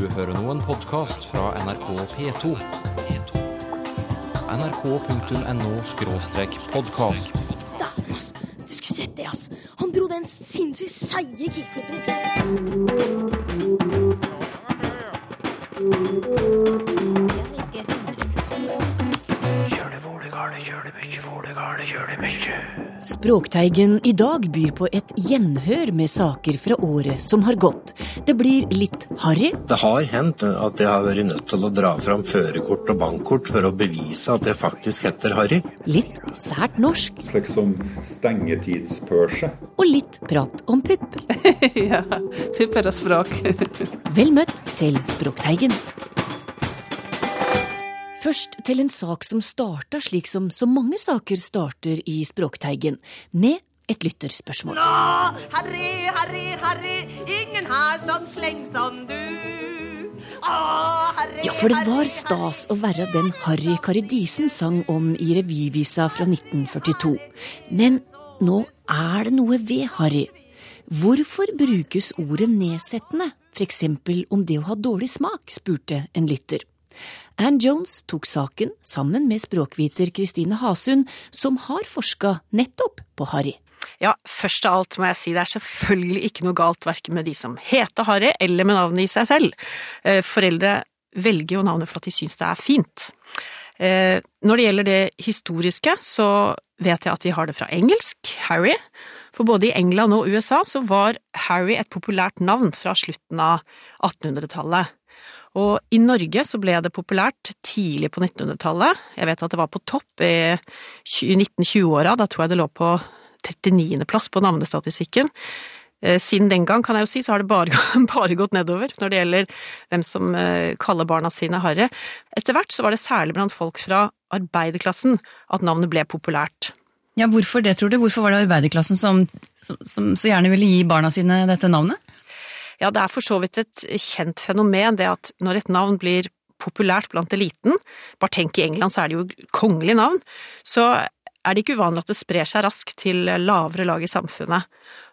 Du hører nå en podkast fra NRK P2. nrk.no-podkast. Dæven, ass. Du skulle sett det, ass. Han dro den sinnssykt seige kickflipen, ikke sant? Språkteigen i dag byr på et gjenhør med saker fra året som har gått. Det blir litt harry, Det har hendt at jeg har vært nødt til å dra fram førerkort og bankkort for å bevise at jeg faktisk heter Harry. litt sært norsk slik som stengetidspørse. og litt prat om pupp. ja, pupper og språk. Vel møtt til Språkteigen. Først til en sak som starta slik som så mange saker starter i Språkteigen, med et lytterspørsmål. Nå, herre, herre, herre, ingen har sånn sleng som du. Å, herre, Ja, for det var stas å være den Harry Karidisen sang om i revyvisa fra 1942. Men nå er det noe ved Harry. Hvorfor brukes ordet nedsettende, for eksempel om det å ha dårlig smak, spurte en lytter. Ann Jones tok saken sammen med språkviter Kristine Hasund, som har forska nettopp på Harry. Ja, først av alt må jeg si det er selvfølgelig ikke noe galt verken med de som heter Harry, eller med navnet i seg selv. Eh, Foreldre velger jo navnet for at de syns det er fint. Eh, Når det gjelder det historiske, så vet jeg at vi har det fra engelsk, Harry. For både i England og USA så var Harry et populært navn fra slutten av 1800-tallet. Og i Norge så ble det populært tidlig på 1900-tallet. Jeg vet at det var på topp i 1920-åra, da tror jeg det lå på 39. plass på navnestatistikken. Eh, Siden den gang, kan jeg jo si, så har det bare, bare gått nedover når det gjelder hvem som eh, kaller barna sine Harry. Etter hvert så var det særlig blant folk fra arbeiderklassen at navnet ble populært. Ja, Hvorfor det, tror du? Hvorfor var det arbeiderklassen som, som, som så gjerne ville gi barna sine dette navnet? Ja, det er for så vidt et kjent fenomen, det at når et navn blir populært blant eliten, bare tenk i England så er det jo kongelig navn, så er det ikke uvanlig at det sprer seg raskt til lavere lag i samfunnet.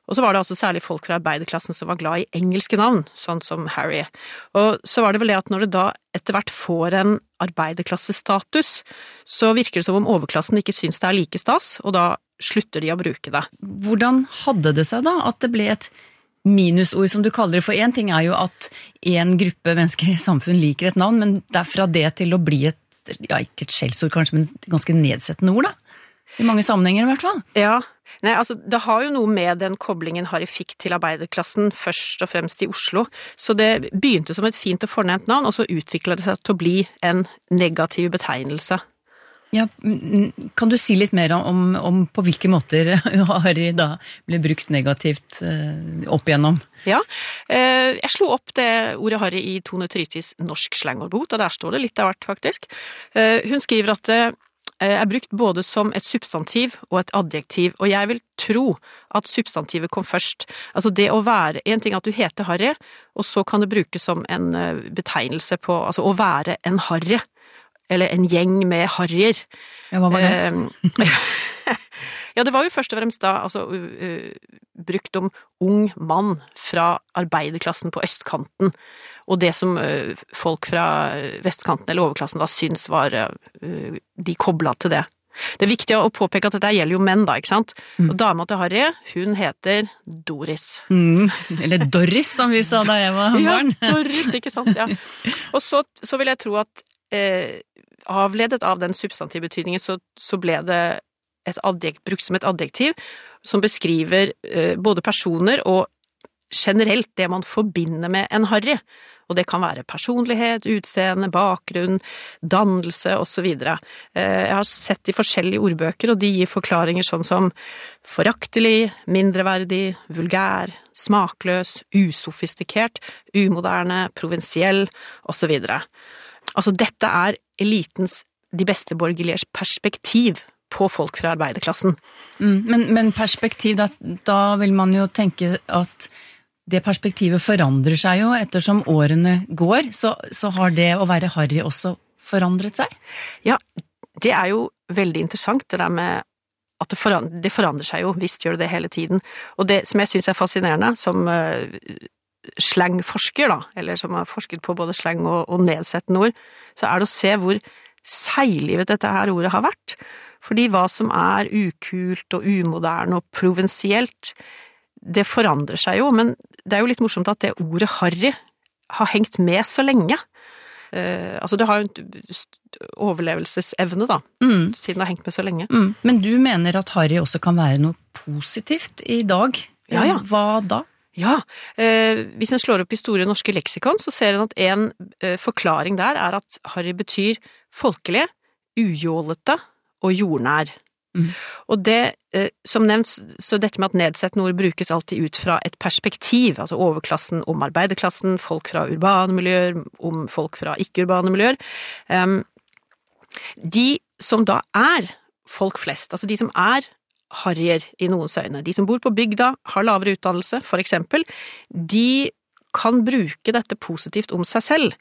Og så var det altså særlig folk fra arbeiderklassen som var glad i engelske navn, sånn som Harry. Og så var det vel det at når det da etter hvert får en arbeiderklassestatus, så virker det som om overklassen ikke syns det er like stas, og da slutter de å bruke det. Hvordan hadde det seg da at det ble et minusord, som du kaller det? For én ting er jo at én gruppe mennesker i samfunn liker et navn, men det er fra det til å bli et, ja ikke et skjellsord kanskje, men et ganske nedsettende ord, da? I mange sammenhenger i hvert fall. Ja, Nei, altså det har jo noe med den koblingen Harry fikk til arbeiderklassen, først og fremst i Oslo. Så det begynte som et fint og fornemt navn, og så utvikla det seg til å bli en negativ betegnelse. Ja, kan du si litt mer om, om på hvilke måter Harry da ble brukt negativt eh, opp igjennom? Ja, eh, jeg slo opp det ordet Harry i Tone Trytis norsk slangordbok, og der står det litt av hvert, faktisk. Eh, hun skriver at det er brukt både som et substantiv og et adjektiv, og jeg vil tro at substantivet kom først. Altså det å være En ting er at du heter Harry, og så kan det brukes som en betegnelse på Altså å være en harry. Eller en gjeng med harrier. Ja, hva var det? ja, det var jo først og fremst da altså uh, brukt om ung mann fra arbeiderklassen på østkanten, og det som uh, folk fra vestkanten eller overklassen da syns var uh, De kobla til det. Det er viktig å påpeke at dette gjelder jo menn, da, ikke sant. Mm. Og dama til Harry, hun heter Doris. Mm, eller Doris, som vi sa da jeg var barn. Ja, Doris, ikke sant. Ja. Og så, så vil jeg tro at eh, avledet av den substantivbetydningen, så, så ble det et adjekt, brukt som et adjektiv som beskriver eh, både personer og generelt det man forbinder med en harry. Og det kan være personlighet, utseende, bakgrunn, dannelse osv. Eh, jeg har sett de forskjellige ordbøker, og de gir forklaringer sånn som foraktelig, mindreverdig, vulgær, smakløs, usofistikert, umoderne, provinsiell osv. Altså, dette er elitens, de beste borgerliges perspektiv på folk fra arbeiderklassen. Mm, men, men perspektiv, da, da vil man jo tenke at det perspektivet forandrer seg jo ettersom årene går. Så, så har det å være harry også forandret seg? Ja, det er jo veldig interessant, det der med at det forandrer, det forandrer seg jo, visst gjør det det hele tiden. Og det som jeg syns er fascinerende, som, slangforsker, da, eller som har forsket på både slang og, og nedsettende ord, så er det å se hvor seiglivet dette her ordet har vært. Fordi hva som er ukult og umoderne og provinsielt, det forandrer seg jo, men det er jo litt morsomt at det ordet harry har hengt med så lenge. Uh, altså det har jo en overlevelsesevne, da, Mm. siden det har hengt med så lenge. Mm. Men du mener at harry også kan være noe positivt i dag? Ja, ja. Hva da? Ja, eh, hvis en slår opp i Store norske leksikon, så ser en at en eh, forklaring der er at harry betyr folkelig, ujålete og jordnær. Mm. Og det, eh, som nevnt, så dette med at nedsettende ord brukes alltid ut fra et perspektiv, altså overklassen om arbeiderklassen, folk fra urbane miljøer, om folk fra ikke-urbane miljøer. Em, de som da er folk flest, altså de som er harrier i noens øyne, de som bor på bygda, har lavere utdannelse, for eksempel, de kan bruke dette positivt om seg selv.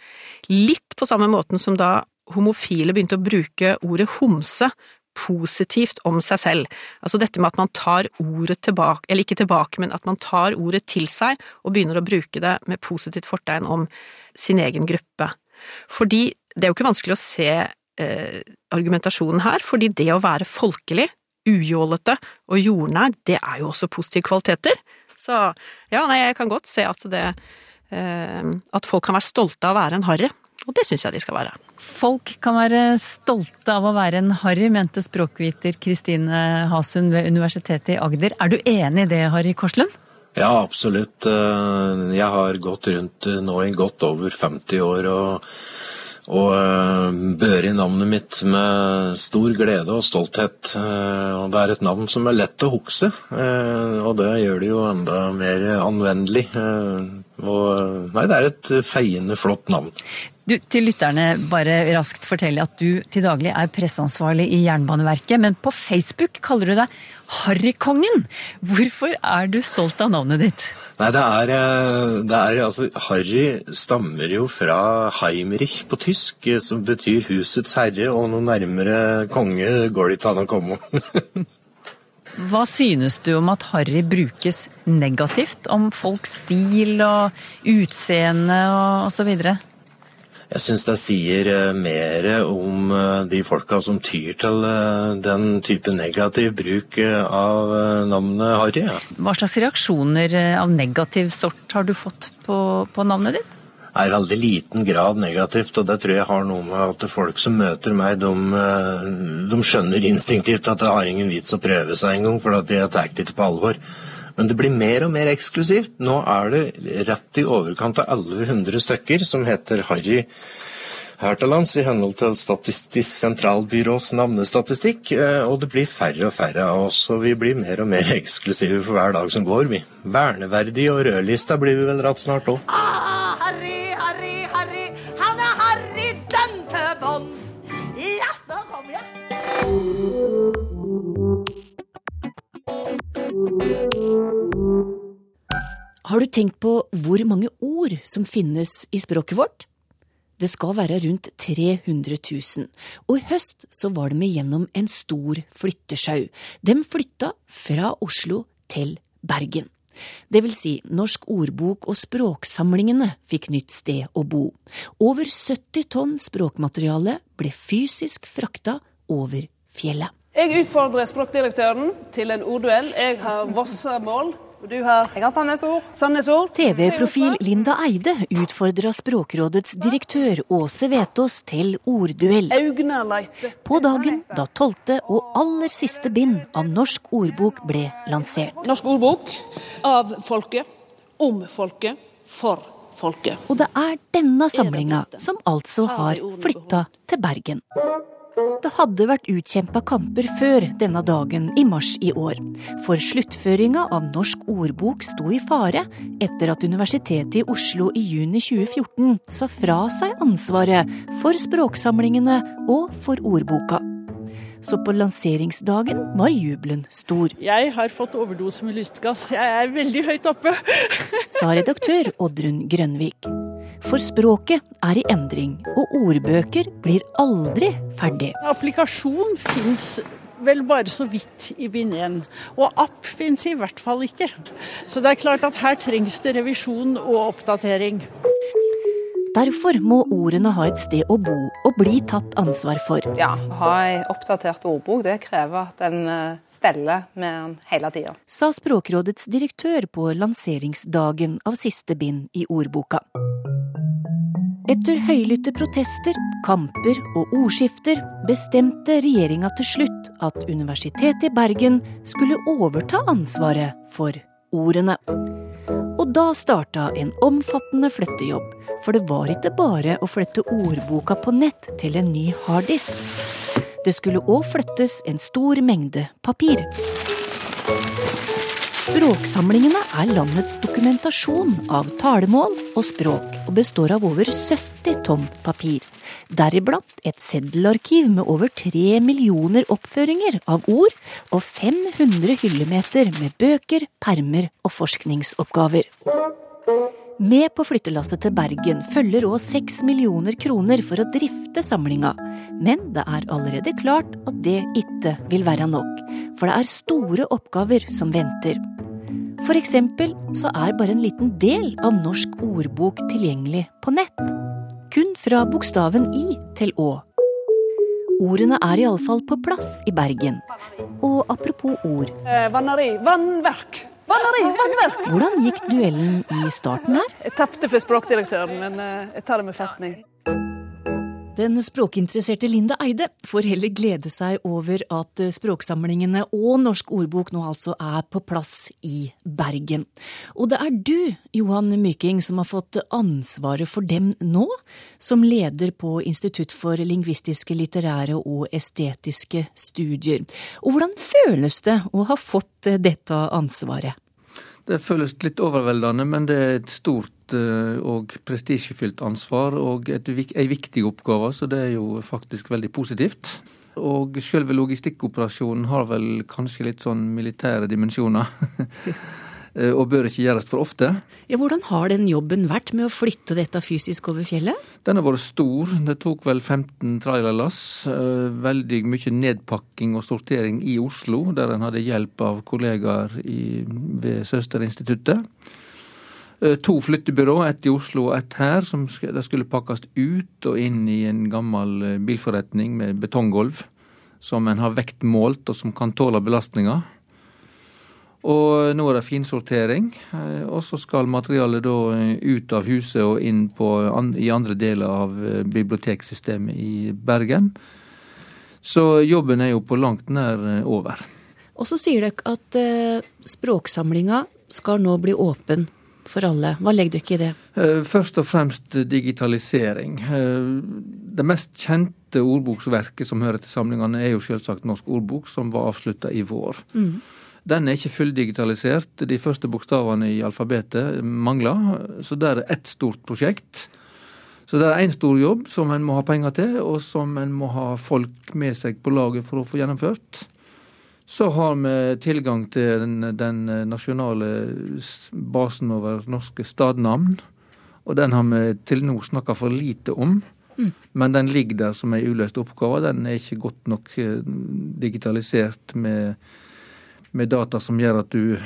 Litt på samme måten som da homofile begynte å bruke ordet homse positivt om seg selv. Altså dette med at man tar ordet tilbake, eller ikke tilbake, men at man tar ordet til seg og begynner å bruke det med positivt fortegn om sin egen gruppe. Fordi det er jo ikke vanskelig å se eh, argumentasjonen her, fordi det å være folkelig, ujålete og jordnær, det er jo også positive kvaliteter. Så ja, nei, jeg kan godt se at det eh, At folk kan være stolte av å være en harry. Og det syns jeg de skal være. Folk kan være stolte av å være en harry, mente språkviter Kristine Hasund ved Universitetet i Agder. Er du enig i det, Harry Korslund? Ja, absolutt. Eh, Jeg har gått rundt nå i godt over 50 år og, og eh, børi navnet mitt med stor glede og stolthet. Eh, Og det er et navn som er lett å huske, eh, og det gjør det jo enda mer anvendelig. Og nei, det er et feiende flott navn. Du, til lytterne bare raskt fortelle at du til daglig er presseansvarlig i Jernbaneverket, men på Facebook kaller du deg Harrykongen. Hvorfor er du stolt av navnet ditt? Nei, det er, eh, det er altså Harry stammer jo fra Heimrich på tysk, eh, som betyr husets herre, og noe nærmere konge går det ikke an å komme. Hva synes du om at harry brukes negativt om folks stil og utseende og så videre? Jeg syns det sier eh, mer om eh, de folka som tyr til eh, den type negativ bruk av navnet Harry. Ja. Hva slags reaksjoner av negativ sort har du fått på, på navnet ditt? er i veldig liten grad negativt, og det tror jeg har noe med at folk som møter meg, de, de skjønner instinktivt at det har ingen vits å prøve seg engang, for de tar det ikke på alvor. Men det blir mer og mer eksklusivt. Nå er det rett i overkant av 1100 stykker som heter Harry her til lands, i henhold til Statistisk sentralbyrås navnestatistikk, eh, og det blir færre og færre av oss, og vi blir mer og mer eksklusive for hver dag som går, vi. Verneverdig og rødlista blir vi vel rett snart òg. Ah, Harry, Harry, Harry, han er Harry den. Ja, da kommer jeg. Har du tenkt på hvor mange ord som finnes i språket vårt? Det skal være rundt 300 000, og i høst så var de igjennom en stor flyttesjau. De flytta fra Oslo til Bergen. Det vil si, Norsk ordbok og språksamlingene fikk nytt sted å bo. Over 70 tonn språkmateriale ble fysisk frakta over fjellet. Jeg utfordrer språkdirektøren til en ordduell. Jeg har Vossamål, og du har Jeg har Sandnesord. Sandnesord. TV-profil Linda Eide utfordra Språkrådets direktør Åse Vetås til ordduell. På dagen da tolvte og aller siste bind av Norsk ordbok ble lansert. Norsk ordbok av folket, om folket, for folket. Og det er denne samlinga som altså har flytta til Bergen. Det hadde vært utkjempa kamper før denne dagen i mars i år. For sluttføringa av Norsk ordbok sto i fare etter at Universitetet i Oslo i juni 2014 sa fra seg ansvaret for språksamlingene og for ordboka. Så på lanseringsdagen var jubelen stor, Jeg har fått overdose med lystgass. Jeg er veldig høyt oppe. sa redaktør Oddrun Grønvik. For språket er i endring, og ordbøker blir aldri ferdig. Applikasjon fins vel bare så vidt i bind én. Og app fins i hvert fall ikke. Så det er klart at her trengs det revisjon og oppdatering. Derfor må ordene ha et sted å bo og bli tatt ansvar for. Ja, ha ei oppdatert ordbok det krever at en eh, steller med den hele tida. Sa Språkrådets direktør på lanseringsdagen av siste bind i ordboka. Etter høylytte protester, kamper og ordskifter bestemte regjeringa til slutt at Universitetet i Bergen skulle overta ansvaret for ordene. Og da starta en omfattende flyttejobb, for det var ikke bare å flytte ordboka på nett til en ny harddisk. Det skulle òg flyttes en stor mengde papir. Språksamlingene er landets dokumentasjon av talemål og språk, og består av over 70 tonn papir. Deriblant et seddelarkiv med over 3 millioner oppføringer av ord, og 500 hyllemeter med bøker, permer og forskningsoppgaver. Med på flyttelasset til Bergen følger òg seks millioner kroner for å drifte samlinga, men det er allerede klart at det ikke vil være nok, for det er store oppgaver som venter. For eksempel så er bare en liten del av Norsk ordbok tilgjengelig på nett. Kun fra bokstaven I til Å. Ordene er iallfall på plass i Bergen. Og apropos ord, Eh, vanneri. Vannverk. Vanneri, vannverk! hvordan gikk duellen i starten her? Jeg tapte for språkdirektøren, men eh, jeg tar det med fatning. Den språkinteresserte Linda Eide får heller glede seg over at språksamlingene og Norsk ordbok nå altså er på plass i Bergen. Og det er du, Johan Myking, som har fått ansvaret for dem nå, som leder på Institutt for lingvistiske, litterære og estetiske studier. Og hvordan føles det å ha fått dette ansvaret? Det føles litt overveldende, men det er et stort eh, og prestisjefylt ansvar og et, ei viktig oppgave, så det er jo faktisk veldig positivt. Og selve logistikkoperasjonen har vel kanskje litt sånn militære dimensjoner. Eh, og bør ikke gjøres for ofte. Ja, hvordan har den jobben vært med å flytte dette fysisk over fjellet? Den har vært stor. Det tok vel 15 trailerlass. eh, Veldig mye nedpakking og sortering i Oslo, der en hadde hjelp av kollegaer i, ved Søsterinstituttet. Eh, To flyttebyrå, ett i Oslo og ett her, som skulle pakkes ut og inn i en gammel bilforretning med betonggulv, som en har vektmålt og som kan tåle belastninger. Og nå er det finsortering, eh, og så skal materialet da ut av huset og inn på, i andre deler av eh, biblioteksystemet i Bergen. Så jobben er jo på langt nær eh, over. Og så sier dere at språksamlinga skal nå bli åpen for alle. Hva legger dere i det? Først og fremst digitalisering. Det mest kjente ordboksverket som hører til samlingene, er jo selvsagt Norsk ordbok, som var avslutta i vår. Mm. Den er ikke fulldigitalisert. De første bokstavene i alfabetet mangler. Så det er ett stort prosjekt. Så det er én stor jobb som en må ha penger til, og som en må ha folk med seg på laget for å få gjennomført. Så har vi tilgang til den, den nasjonale basen over norske stadnavn. Og den har vi til nå snakka for lite om. Men den ligger der som ei uløst oppgave. Den er ikke godt nok eh, digitalisert med, med data som gjør at du,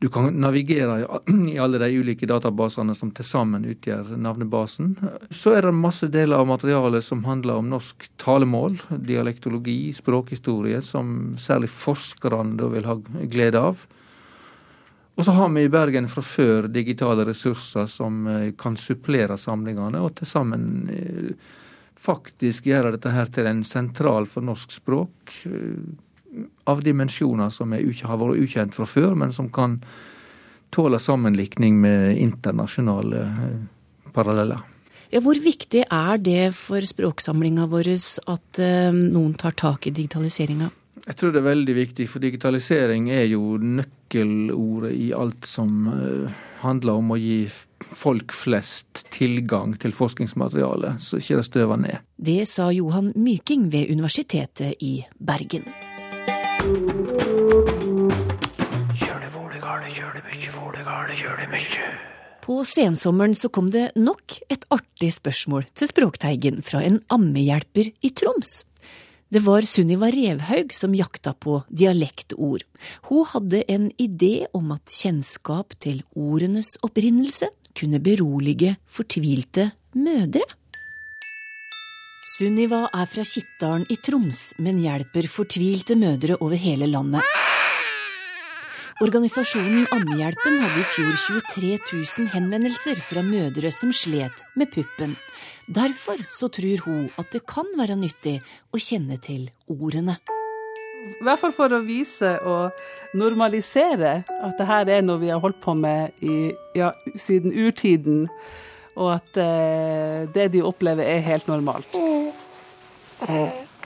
du kan navigere i, alle de ulike databasene som til sammen utgjør navnebasen. Så er det masse deler av materialet som handler om norsk talemål, dialektologi, språkhistorie, som særlig forskerne vil ha glede av. Og så har vi i Bergen fra før digitale ressurser som eh, kan supplere samlingene, og til sammen eh, faktisk gjøre dette her til en sentral for norsk språk eh, av dimensjoner som er, har vært ukjent fra før, men som kan tåle sammenlikning med internasjonale eh, paralleller. Ja, hvor viktig er det for språksamlinga vår at eh, noen tar tak i digitaliseringa? Jeg tror det er veldig viktig, for digitalisering er jo nøkkelordet i alt som eh, handler om å gi folk flest tilgang til forskningsmateriale, så ikke det støver ned. Det sa Johan Myking ved Universitetet i Bergen. På sensommeren så kom det nok et artig spørsmål til Språkteigen fra en ammehjelper i Troms. Det var Sunniva Revhaug som jakta på dialektord. Hun hadde en idé om at kjennskap til ordenes opprinnelse kunne berolige fortvilte mødre. Sunniva er fra Kittdalen i Troms, men hjelper fortvilte mødre over hele landet. Organisasjonen Ammehjelpen hadde i fjor 23 000 henvendelser fra mødre som slet med puppen. Derfor så tror hun at det kan være nyttig å kjenne til ordene. I hvert fall for å vise og normalisere at det her er noe vi har holdt på med i, ja, siden urtiden, og at eh, det de opplever er helt normalt.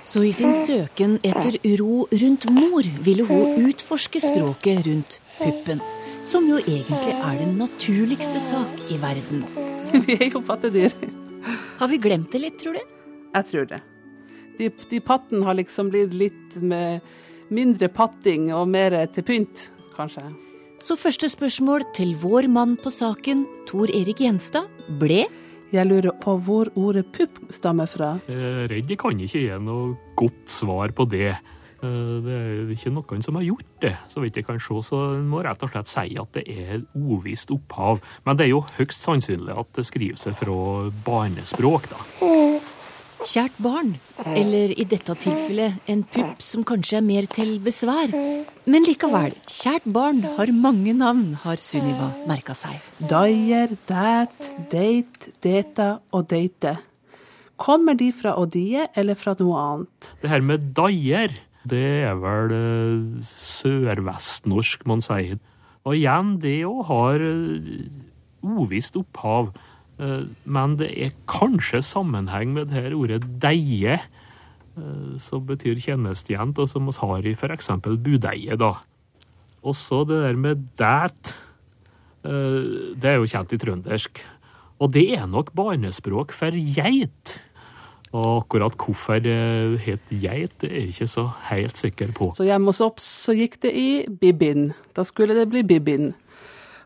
Så i sin søken etter ro rundt mor ville hun utforske språket rundt puppen, som jo egentlig er den naturligste sak i verden. Vi er jo pattedyr. Har vi glemt det litt, tror du? Jeg tror det. De, de pattene har liksom blitt litt med mindre patting og mer til pynt, kanskje. Så første spørsmål til vår mann på saken, Tor Erik Gjenstad, ble Jeg lurer på hvor ordet pupp stammer fra. Jeg er redd jeg kan ikke gi noe godt svar på det. Eh, Det er ikke noen som har gjort det, så vidt jeg kan se, så en må rett og slett si at det er uvisst opphav. Men det er jo høyst sannsynlig at det skriver seg fra barnespråk, da. Kjært barn, eller i dette tilfellet en pupp som kanskje er mer til besvær. Men likevel, kjært barn har mange navn, har Sunniva merka seg. Dyer, dæt, deit, deta og deite. Kommer de fra Odie eller fra noe annet? Det her med dyer, det er vel eh, sørvestnorsk man sier. Og igjen, det òg har eh, uvisst opphav. Eh, Men det er kanskje sammenheng med det her ordet deie, eh, som betyr tjenestejente, og som vi har i f.eks. budeie, da. Også det der med dæt, eh, det er jo kjent i trøndersk. Og det er nok barnespråk for geit. Og akkurat hvorfor det het geit, er jeg ikke så helt sikker på. Så hjemme hos oss så gikk det i Bibin. Da skulle det bli Bibin.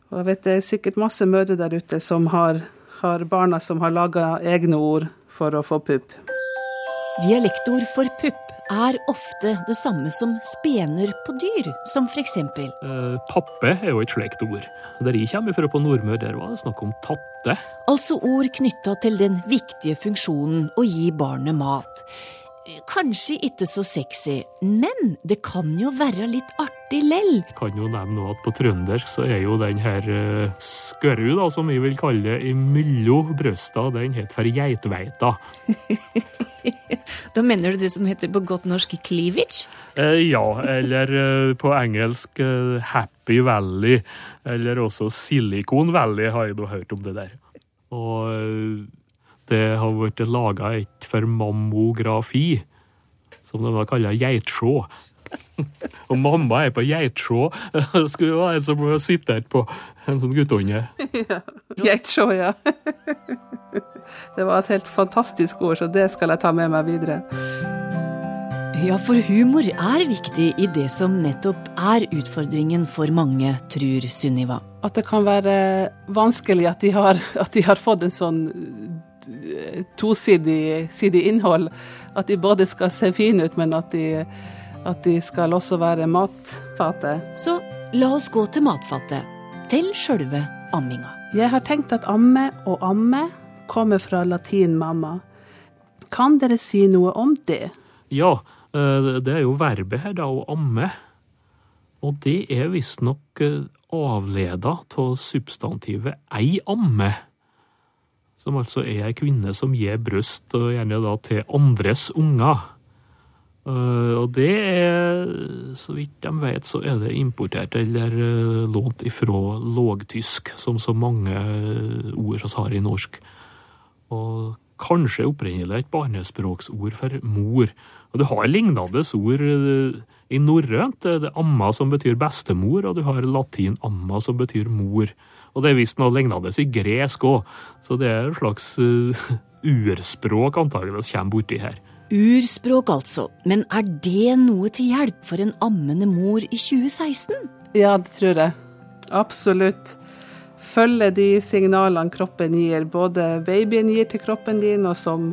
Og jeg vet det er sikkert masse mødre der ute som har, har barna som har laga egne ord for å få pupp. Dialektord for pupp er ofte det samme som spener på dyr, som eksempel Eh, Tappe er jo et slikt ord. Der jeg kommer fra på Nordmøre, der var det snakk om tatte. Altså ord knytta til den viktige funksjonen å gi barnet mat. Kanskje ikke så sexy, men det kan jo være litt artig lell. Kan jo nevne at på trøndersk så er jo den her uh, skørru, da, som jeg vil kalle det, imellom brøsta, den het for geitveita. Da mener du det som heter på godt norsk cleavage? Eh, ja, eller eh, på engelsk eh, Happy Valley, eller også Silicon Valley, har jeg da hørt om det der. Og eh, det har blitt laga et for mammografi, som de da kaller geitsjå. Og mamma er på geitsjå. Det skulle jo være en som sitter på en sånn guttunge. Ja. Geitsjå, ja. Det var et helt fantastisk ord, så det skal jeg ta med meg videre. Ja, for humor er viktig i det som nettopp er utfordringen for mange, tror Sunniva. At det kan være vanskelig at de har, at de har fått en sånn tosidig innhold. At de både skal se fine ut, men at de, at de skal også være matfatet. Så la oss gå til matfatet. Til sjølve amminga. Jeg har tenkt at amme og amme kommer fra latin mamma. Kan dere si noe om det? Ja, eh, det er jo verbet her, da, å amme. Og det er visstnok eh, avleda av substantivet ei amme. Som altså er ei kvinne som gir bryst, og gjerne da til andres unger. Eh, Og det er, så vidt de vet, så er det importert eller eh, lånt ifra lågtysk, som så mange eh, ord vi har i norsk. Og kanskje opprinnelig et barnespråksord for mor. Og du har lignende ord i norrønt. Det er amma som betyr bestemor, og du har latin amma som betyr mor. Og det er visst noe lignende i gresk òg, så det er et slags urspråk antageligvis kommer borti her. Urspråk, altså. Men er det noe til hjelp for en ammende mor i 2016? Ja, det tror jeg. Absolutt. Følge de signalene kroppen gir, både babyen gir til kroppen din, og som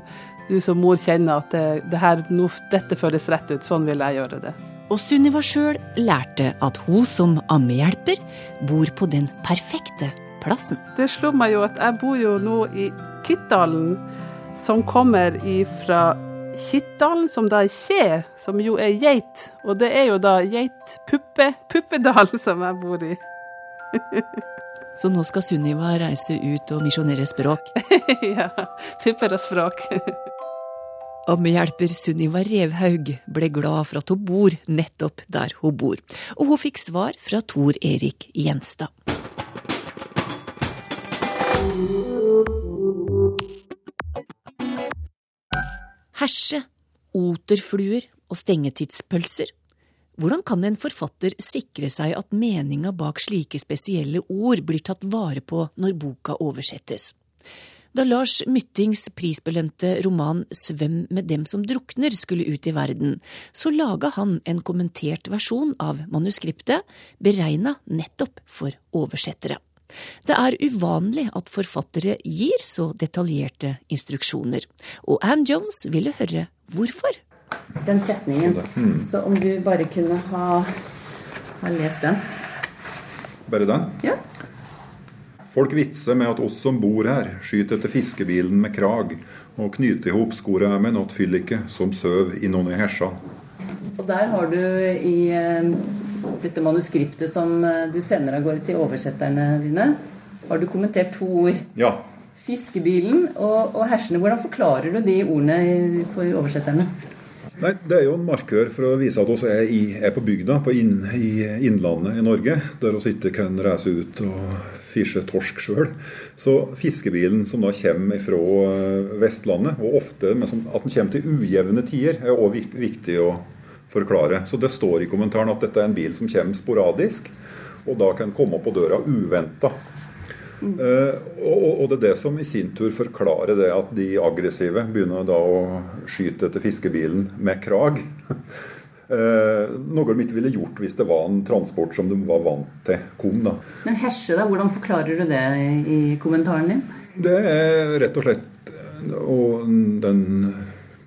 du som mor kjenner at det, det her, no, dette føles rett ut, sånn vil jeg gjøre det. Og Sunniva sjøl lærte at hun som ammehjelper bor på den perfekte plassen. Det slo meg jo at jeg bor jo nå i Kittdalen, som kommer ifra Kittdalen, som da er kje, som jo er geit. Og det er jo da geitpuppe, puppedal, som jeg bor i. Så nå skal Sunniva reise ut og misjonere språk. ja. Pupper og språk. Ammehjelper Sunniva Revhaug ble glad for at hun bor nettopp der hun bor, og hun fikk svar fra Tor Erik Gjenstad. Herse, oterfluer og stengetidspølser. Hvordan kan en forfatter sikre seg at meninga bak slike spesielle ord blir tatt vare på når boka oversettes? Da Lars Myttings prisbelønte roman Svøm med dem som drukner skulle ut i verden, så laga han en kommentert versjon av manuskriptet, beregna nettopp for oversettere. Det er uvanlig at forfattere gir så detaljerte instruksjoner, og Anne Jones ville høre hvorfor. Den setningen. Så om du bare kunne ha, ha lest den. Bare den? Ja. Folk vitser med at oss som bor her, skyter etter fiskebilen med krag og knyter i hop skora med nattfyllike fylliket som søv i noen i hesja. Og der har du i eh, dette manuskriptet som eh, du sender av gårde til oversetterne dine, har du kommentert to ord. Ja. Fiskebilen og, og hersene. Hvordan forklarer du de ordene for oversetterne? Nei, Det er jo en markør for å vise at vi er, er på bygda, på inn, i Innlandet i Norge, der vi ikke kan reise ut og fiske torsk sjøl. Så fiskebilen som da kommer fra Vestlandet, og ofte at den kommer til ujevne tider, er òg viktig å forklare. Så det står i kommentaren at dette er en bil som kommer sporadisk, og da kan komme på døra uventa. Uh, og, og, det er det som i sin tur forklarer det at de aggressive begynner da å skyte etter fiskebilen med krag. uh, noe de ikke ville gjort hvis det var en transport som de var vant til kom. da. Men Hesje, da? Hvordan forklarer du det i kommentaren din? Det er rett og slett og den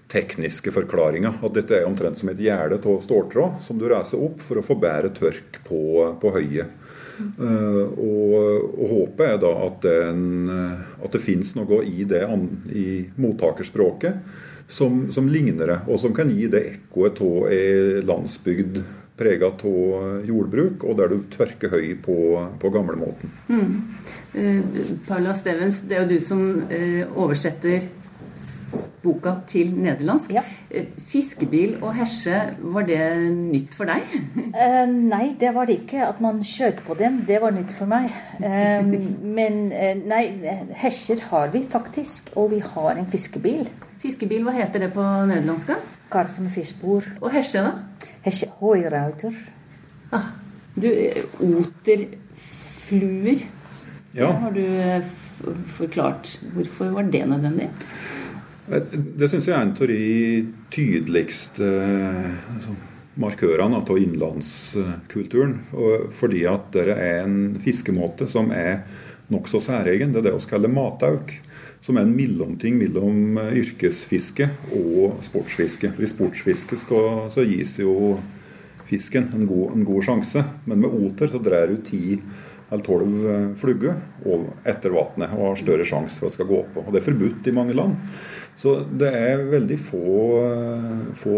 tekniske forklaringa. At dette er omtrent som et gjerde av ståltråd som du reiser opp for å få bedre tørk på, på høyet. Uh, og, og, håpet er da at, den, at det finnes noe i det i mottakerspråket som, som, ligner det, og som kan gi det ekkoet av ei landsbygd prega av jordbruk, og der du tørker høy på, på gamlemåten. Mm. Uh, Paula Stevens, det er jo du som uh, oversetter boka til nederlandsk. Ja. Fiskebil og hesje', var det nytt for deg? eh, nei, det var det ikke. At man skjøt på dem, det var nytt for meg. Eh, men uh, nei, hesjer har vi faktisk, og vi har en fiskebil. Fiskebil, hva heter det på nederlandsk? Karfen fiskbord. Og hesje, da? Hesje Hoirauter. Ah, du, oterfluer. Ja. Det har du forklart. Hvorfor var det nødvendig? Det syns jeg er en av de tydeligste altså, markørene av innlandskulturen. Fordi at det er en fiskemåte som er nokså særegen. Det er det vi kaller matauk. Som er en mellomting mellom yrkesfiske og sportsfiske. For i sportsfiske skal, så gis jo fisken en god, en god sjanse. Men med oter så drar du ti eller tolv flugger etter vannet og har større sjanse for at det skal gå på. Og Det er forbudt i mange land. Så det er veldig få, få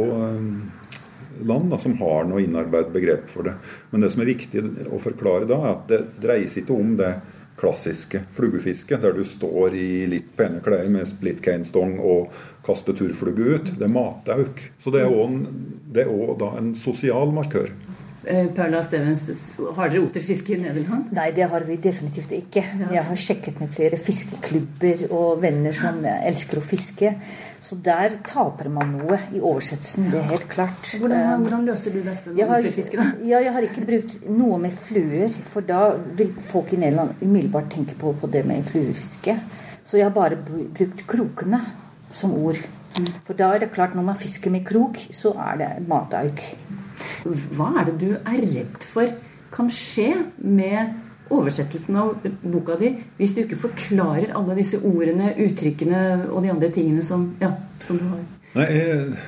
land da, som har noe innarbeidet begrep for det. Men det som er viktig å forklare da, er at det dreier seg ikke om det klassiske fluggefisket, der du står i litt pene klær med splitcainstong og kaster turflugge ut. Det er matauk. Så det er òg en sosial markør. Paula Stevens, har dere oterfiske i Nederland? Nei, det har vi definitivt ikke. Jeg har sjekket med flere fiskeklubber og venner som elsker å fiske. Så der taper man noe i oversettelsen. Det er helt klart. Hvordan, hvordan løser du dette med oterfiske, da? Ja, jeg har ikke brukt noe med fluer. For da vil folk i Nederland umiddelbart tenke på, på det med fluefiske. Så jeg har bare brukt krokene som ord. For da er det klart, når man fisker med krok, så er det matauk. Hva er det du er redd for kan skje med oversettelsen av boka di hvis du ikke forklarer alle disse ordene, uttrykkene og de andre tingene som, ja, som du har? Nei, jeg,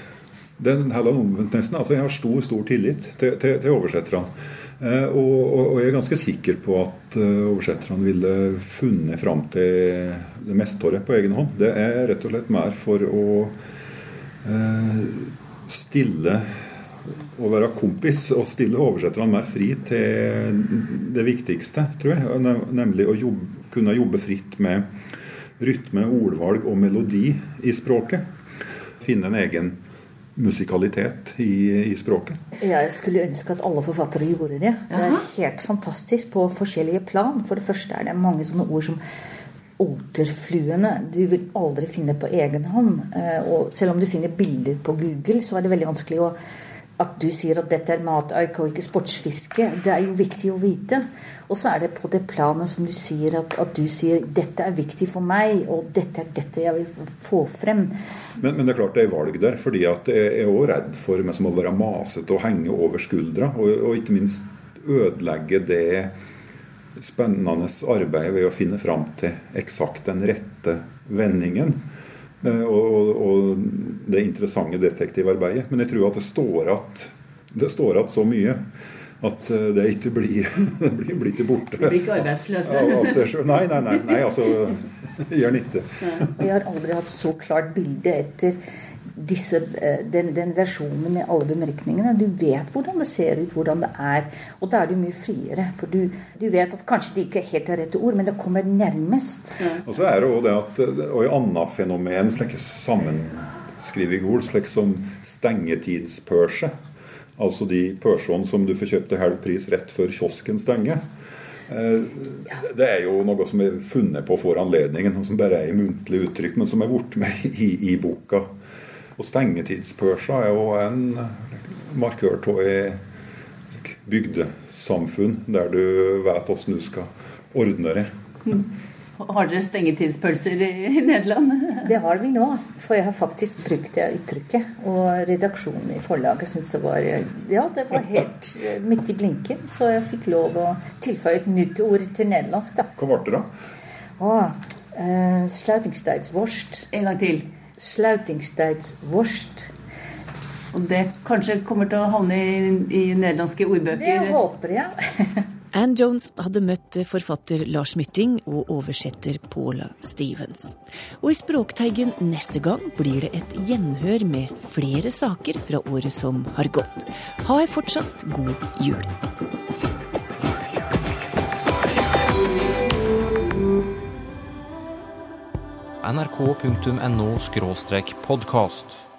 den heller omvendt nesten. Altså, jeg har stor, stor tillit til, til, til oversetterne. Eh, og, og, og, jeg er ganske sikker på at uh, oversetterne ville funnet fram til det meste av det på egen hånd. Det er rett og slett mer for å eh, stille å være kompis og stille oversetterne mer fri til det viktigste, tror jeg. Nemlig å jobbe, kunne jobbe fritt med rytme, ordvalg og melodi i språket. Finne en egen musikalitet i, i, språket. Jeg skulle ønske at alle forfattere gjorde det. Det er helt fantastisk på forskjellige plan. For det første er det mange sånne ord som oterfluene du vil aldri finne på egen hånd. Eh, og selv om du finner bilder på Google, så er det veldig vanskelig å at du sier at dette er matauk og ikke sportsfiske, det er jo viktig å vite. Og så er det på det planet som du sier at, at du sier dette er viktig for meg, og dette er dette jeg vil få frem. Men, men det er klart det er valg der, fordi at jeg er òg redd for meg som å være masete og henge over skuldra, og, og ikke minst ødelegge det spennende arbeid ved å finne fram til eksakt den rette vendingen. Og, og, og, det interessante detektivarbeidet. Men jeg tror at det står at det står at så mye at eh, det ikke blir, det blir, blir ikke borte. Du blir ikke arbeidsløse? nei, nei, nei, nei, altså gjør nytte. ikke. jeg har aldri hatt så klart bilde etter disse, eh, den, den, versjonen med alle bemerkningene. Du vet hvordan det ser ut, hvordan det er. Og da er du mye friere. For du, du vet at kanskje det ikke er helt er rette ord, men det kommer nærmest. Ja. Og så er det også det at Og i annet fenomen, slike i ord, slik som stengetidspørse. Altså de pørsene som du får kjøpt til halv pris rett før kiosken stenger. Eh, det er jo noe som er funnet på for anledningen, og som bare er i muntlig uttrykk, men som er blitt med i, i boka. Og stengetidspørsa er jo en markør av et bygdesamfunn der du vet hvordan du skal ordne det. Mm. Har dere stengetidspølser i Nederland? Det har vi nå, for jeg har faktisk brukt det uttrykket. Og redaksjonen i forlaget syntes det var Ja, det var helt midt i blinken, så jeg fikk lov å tilføye et nytt ord til nederlandsk. da. Hva ble det, da? Å, uh, En gang til sluitingsteidsworst. Og det kanskje kommer til å havne i, i nederlandske ordbøker? Det håper jeg. Anne Jones hadde møtt forfatter Lars Mytting og oversetter Paula Stevens. Og i Språkteigen neste gang blir det et gjenhør med flere saker fra året som har gått. Ha ei fortsatt god jul. nrk.no podkast.